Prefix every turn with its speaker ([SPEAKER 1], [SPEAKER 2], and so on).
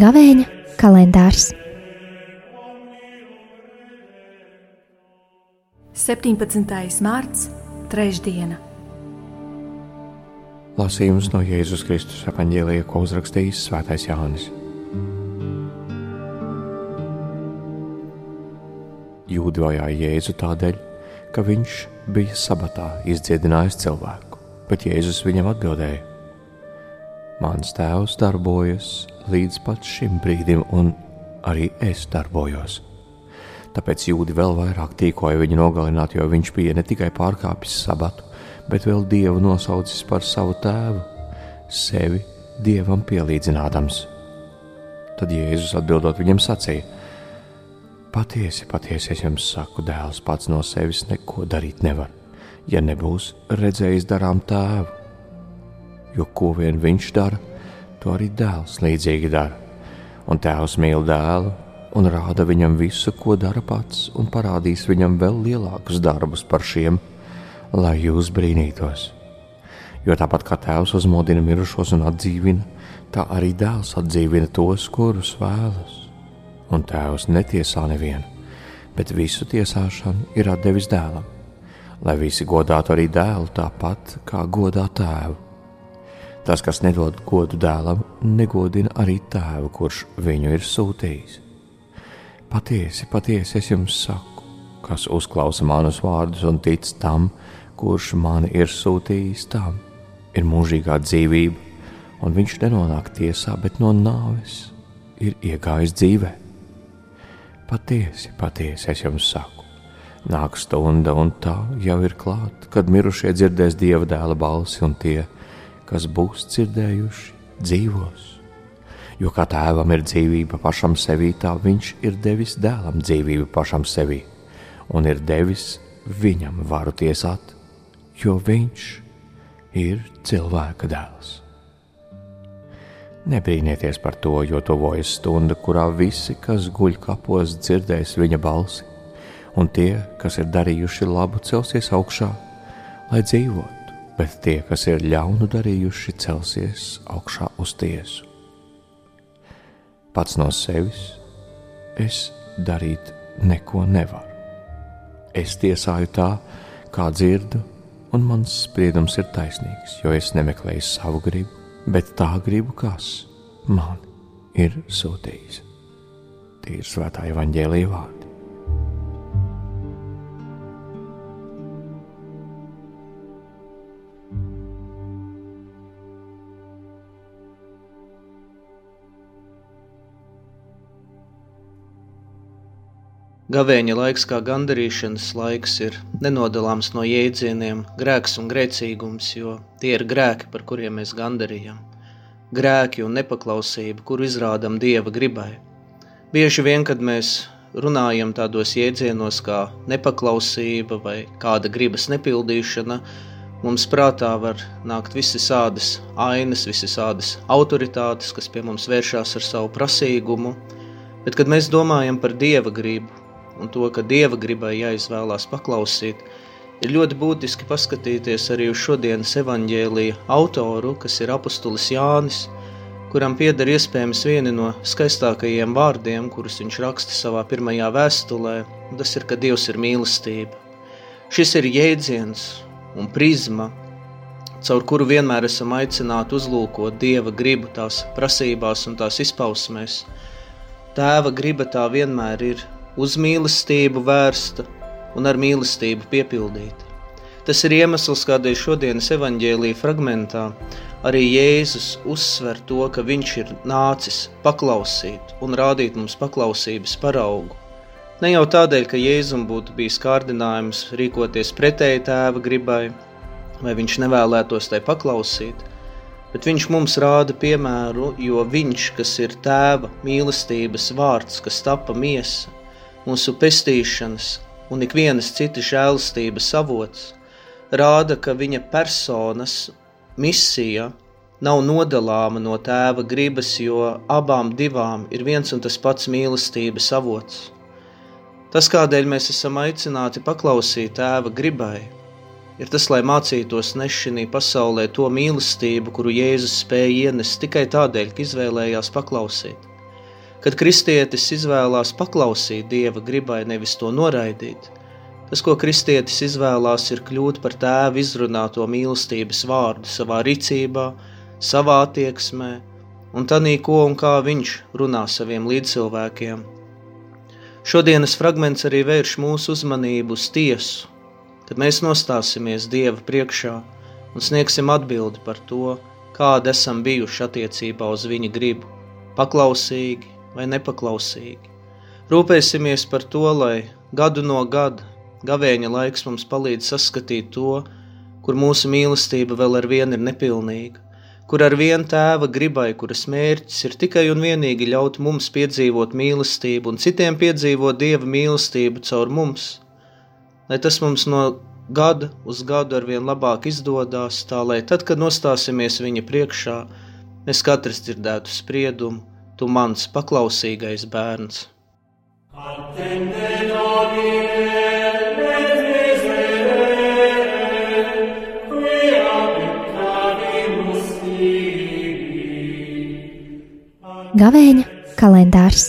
[SPEAKER 1] Gavēņa kalendārs
[SPEAKER 2] 17. mārts, trešdiena.
[SPEAKER 3] Lasījums no Jēzus Kristus evanģēlija, ko uzrakstījis Svētais Jānis. Jūdi vajāja Jēzu tādēļ, ka viņš bija sabatā izdziedinājis cilvēku, bet Jēzus viņam atbildēja: Mans tēvs darbojas līdz pat šim brīdim, un arī es darbojos. Tāpēc jūdi vēl vairāk tīkoja viņu nogalināt, jo viņš bija ne tikai pārkāpis sabatu, bet vēl dievu nosaucis par savu tēvu, sevi dievam pielīdzinādams. Tad Jēzus atbildot viņam sacīja: Patiesi, patiesi es jums saku, dēls pats no sevis neko darīt nevar, ja nebūs redzējis darām tēvu. Jo ko vien viņš dara, to arī dēls līdzīgi dara. Un tēvs mīl dēlu un rāda viņam visu, ko dara pats, un parādīs viņam vēl lielākus darbus par šiem, lai jūs brīnītos. Jo tāpat kā tēvs uzmodina mirušos un atdzīvina, tā arī dēls atdzīvina tos, kurus vēlas. Un tēvs netiesā nevienu, bet visu tiesāšanu ir devis dēlam, lai visi godātu arī dēlu tāpat kā godā tēvu. Tas, kas nedod godu dēlam, negodina arī tēvu, kurš viņu ir sūtījis. Patiesi, patiesi es jums saku, kas uzklausa manus vārdus un tic tam, kurš mani ir sūtījis, tam ir mūžīgā dzīvība, un viņš nenonāk tiesā, bet no nāves ir iegājis dzīvē. Patiesi, patiesi es jums saku, nāk stunda, un tā jau ir klāta, kad mirušie dzirdēs dieva dēla balsi, un tie, kas būs dzirdējuši, dzīvos jo kā tēvam ir dzīvība pašam sevī, tā viņš ir devis dēlam dzīvību pašam sevī, un ir devis viņam varu tiesāt, jo viņš ir cilvēka dēls. Nebrīnieties par to, jo tuvojas stunda, kurā visi, kas guļ kapos, dzirdēs viņa balsi, un tie, kas ir darījuši labu, celsies augšā, lai dzīvotu, bet tie, kas ir ļaunu darījuši, celsies augšā uz tiesu pats no sevis es darīt neko nevaru. Es tiesāju tā, kā dzirdu, un mans spriedums ir taisnīgs, jo es nemeklēju savu gribu, bet tā gribu, kas man ir sūtījis. Tie ir svētā evaņģēlīja vārdi.
[SPEAKER 4] Gavēņa laiks kā gandarīšanas laiks ir nenodalāms no jēdzieniem grēks un grēcīgums, jo tie ir grēki, par kuriem mēs gandarījam. Grēki un nepaklausība, kuru izrādam Dieva gribai. Bieži vien, kad mēs runājam tādos jēdzienos kā nepaklausība vai kāda gribas nepildīšana, mums prātā var nākt visas ainas, visas autoritātes, kas pie mums vēršas ar savu prasīgumu, bet kad mēs domājam par Dieva gribu, un to, ka Dieva gribai jāizvēlās paklausīt, ir ļoti būtiski paskatīties arī uz šodienas evaņģēlīja autoru, kas ir apustulis Jānis, kuram pieder iespējams vieni no skaistākajiem vārdiem, kurus viņš raksta savā pirmajā vēstulē, un tas ir, ka Dievs ir mīlestība. Šis ir jēdziens un prizma, caur kuru vienmēr esam aicināti uzlūkot Dieva gribu tās prasībās un tās izpausmēs. Tēva griba tā vienmēr ir uz mīlestību vērsta un ar mīlestību piepildīta. Tas ir iemesls, kādēļ šodienas evaņģēlīja fragmentā arī Jēzus uzsver to, ka viņš ir nācis paklausīt un rādīt mums paklausības paraugu. Ne jau tādēļ, ka Jēzum būtu bijis kārdinājums rīkoties pretēji tēva gribai, vai viņš nevēlētos tai paklausīt, bet viņš mums rāda piemēru, jo viņš, kas ir tēva mīlestības vārds, kas tapa miesa, mūsu pestīšanas un ikvienas citas žēlastības avots, rāda, ka viņa personas misija nav nodalāma no tēva gribas, jo abām divām ir viens un tas pats mīlestības avots. Tas, kādēļ mēs esam aicināti paklausīt tēva gribai, ir tas, lai mācītos nešķinī pasaulē to mīlestību, kuru Jēzus spēja ienest tikai tādēļ, ka izvēlējās paklausīt. Kad kristietis izvēlās paklausīt Dieva gribai, nevis to noraidīt, tas, ko kristietis izvēlās, ir kļūt par tēvu izrunāto mīlestības vārdu savā rīcībā, savā attieksmē, un tanī, ko un kā viņš runā saviem līdzcilvēkiem. Šodienas fragments arī vērš mūsu uzmanību uz tiesu, kad mēs nostāsimies Dieva priekšā un sniegsim atbildi par to, kāda esam bijuši attiecībā uz viņa gribu, paklausīgi vai nepaklausīgi. Rūpēsimies par to, lai gadu no gada gavēņa laiks mums palīdz saskatīt to, kur mūsu mīlestība vēl ar vienu ir nepilnīga, kur ar vienu tēva gribai, kuras mērķis ir tikai un vienīgi ļaut mums piedzīvot mīlestību un citiem piedzīvot dieva mīlestību caur mums, lai tas mums no gada uz gadu ar vien labāk izdodas, tā lai tad, kad nostāsimies viņa priekšā, mēs katrs dzirdētu spriedumu, tu mans paklausīgais bērns. Attende Domine.
[SPEAKER 1] Gavēņa kalendārs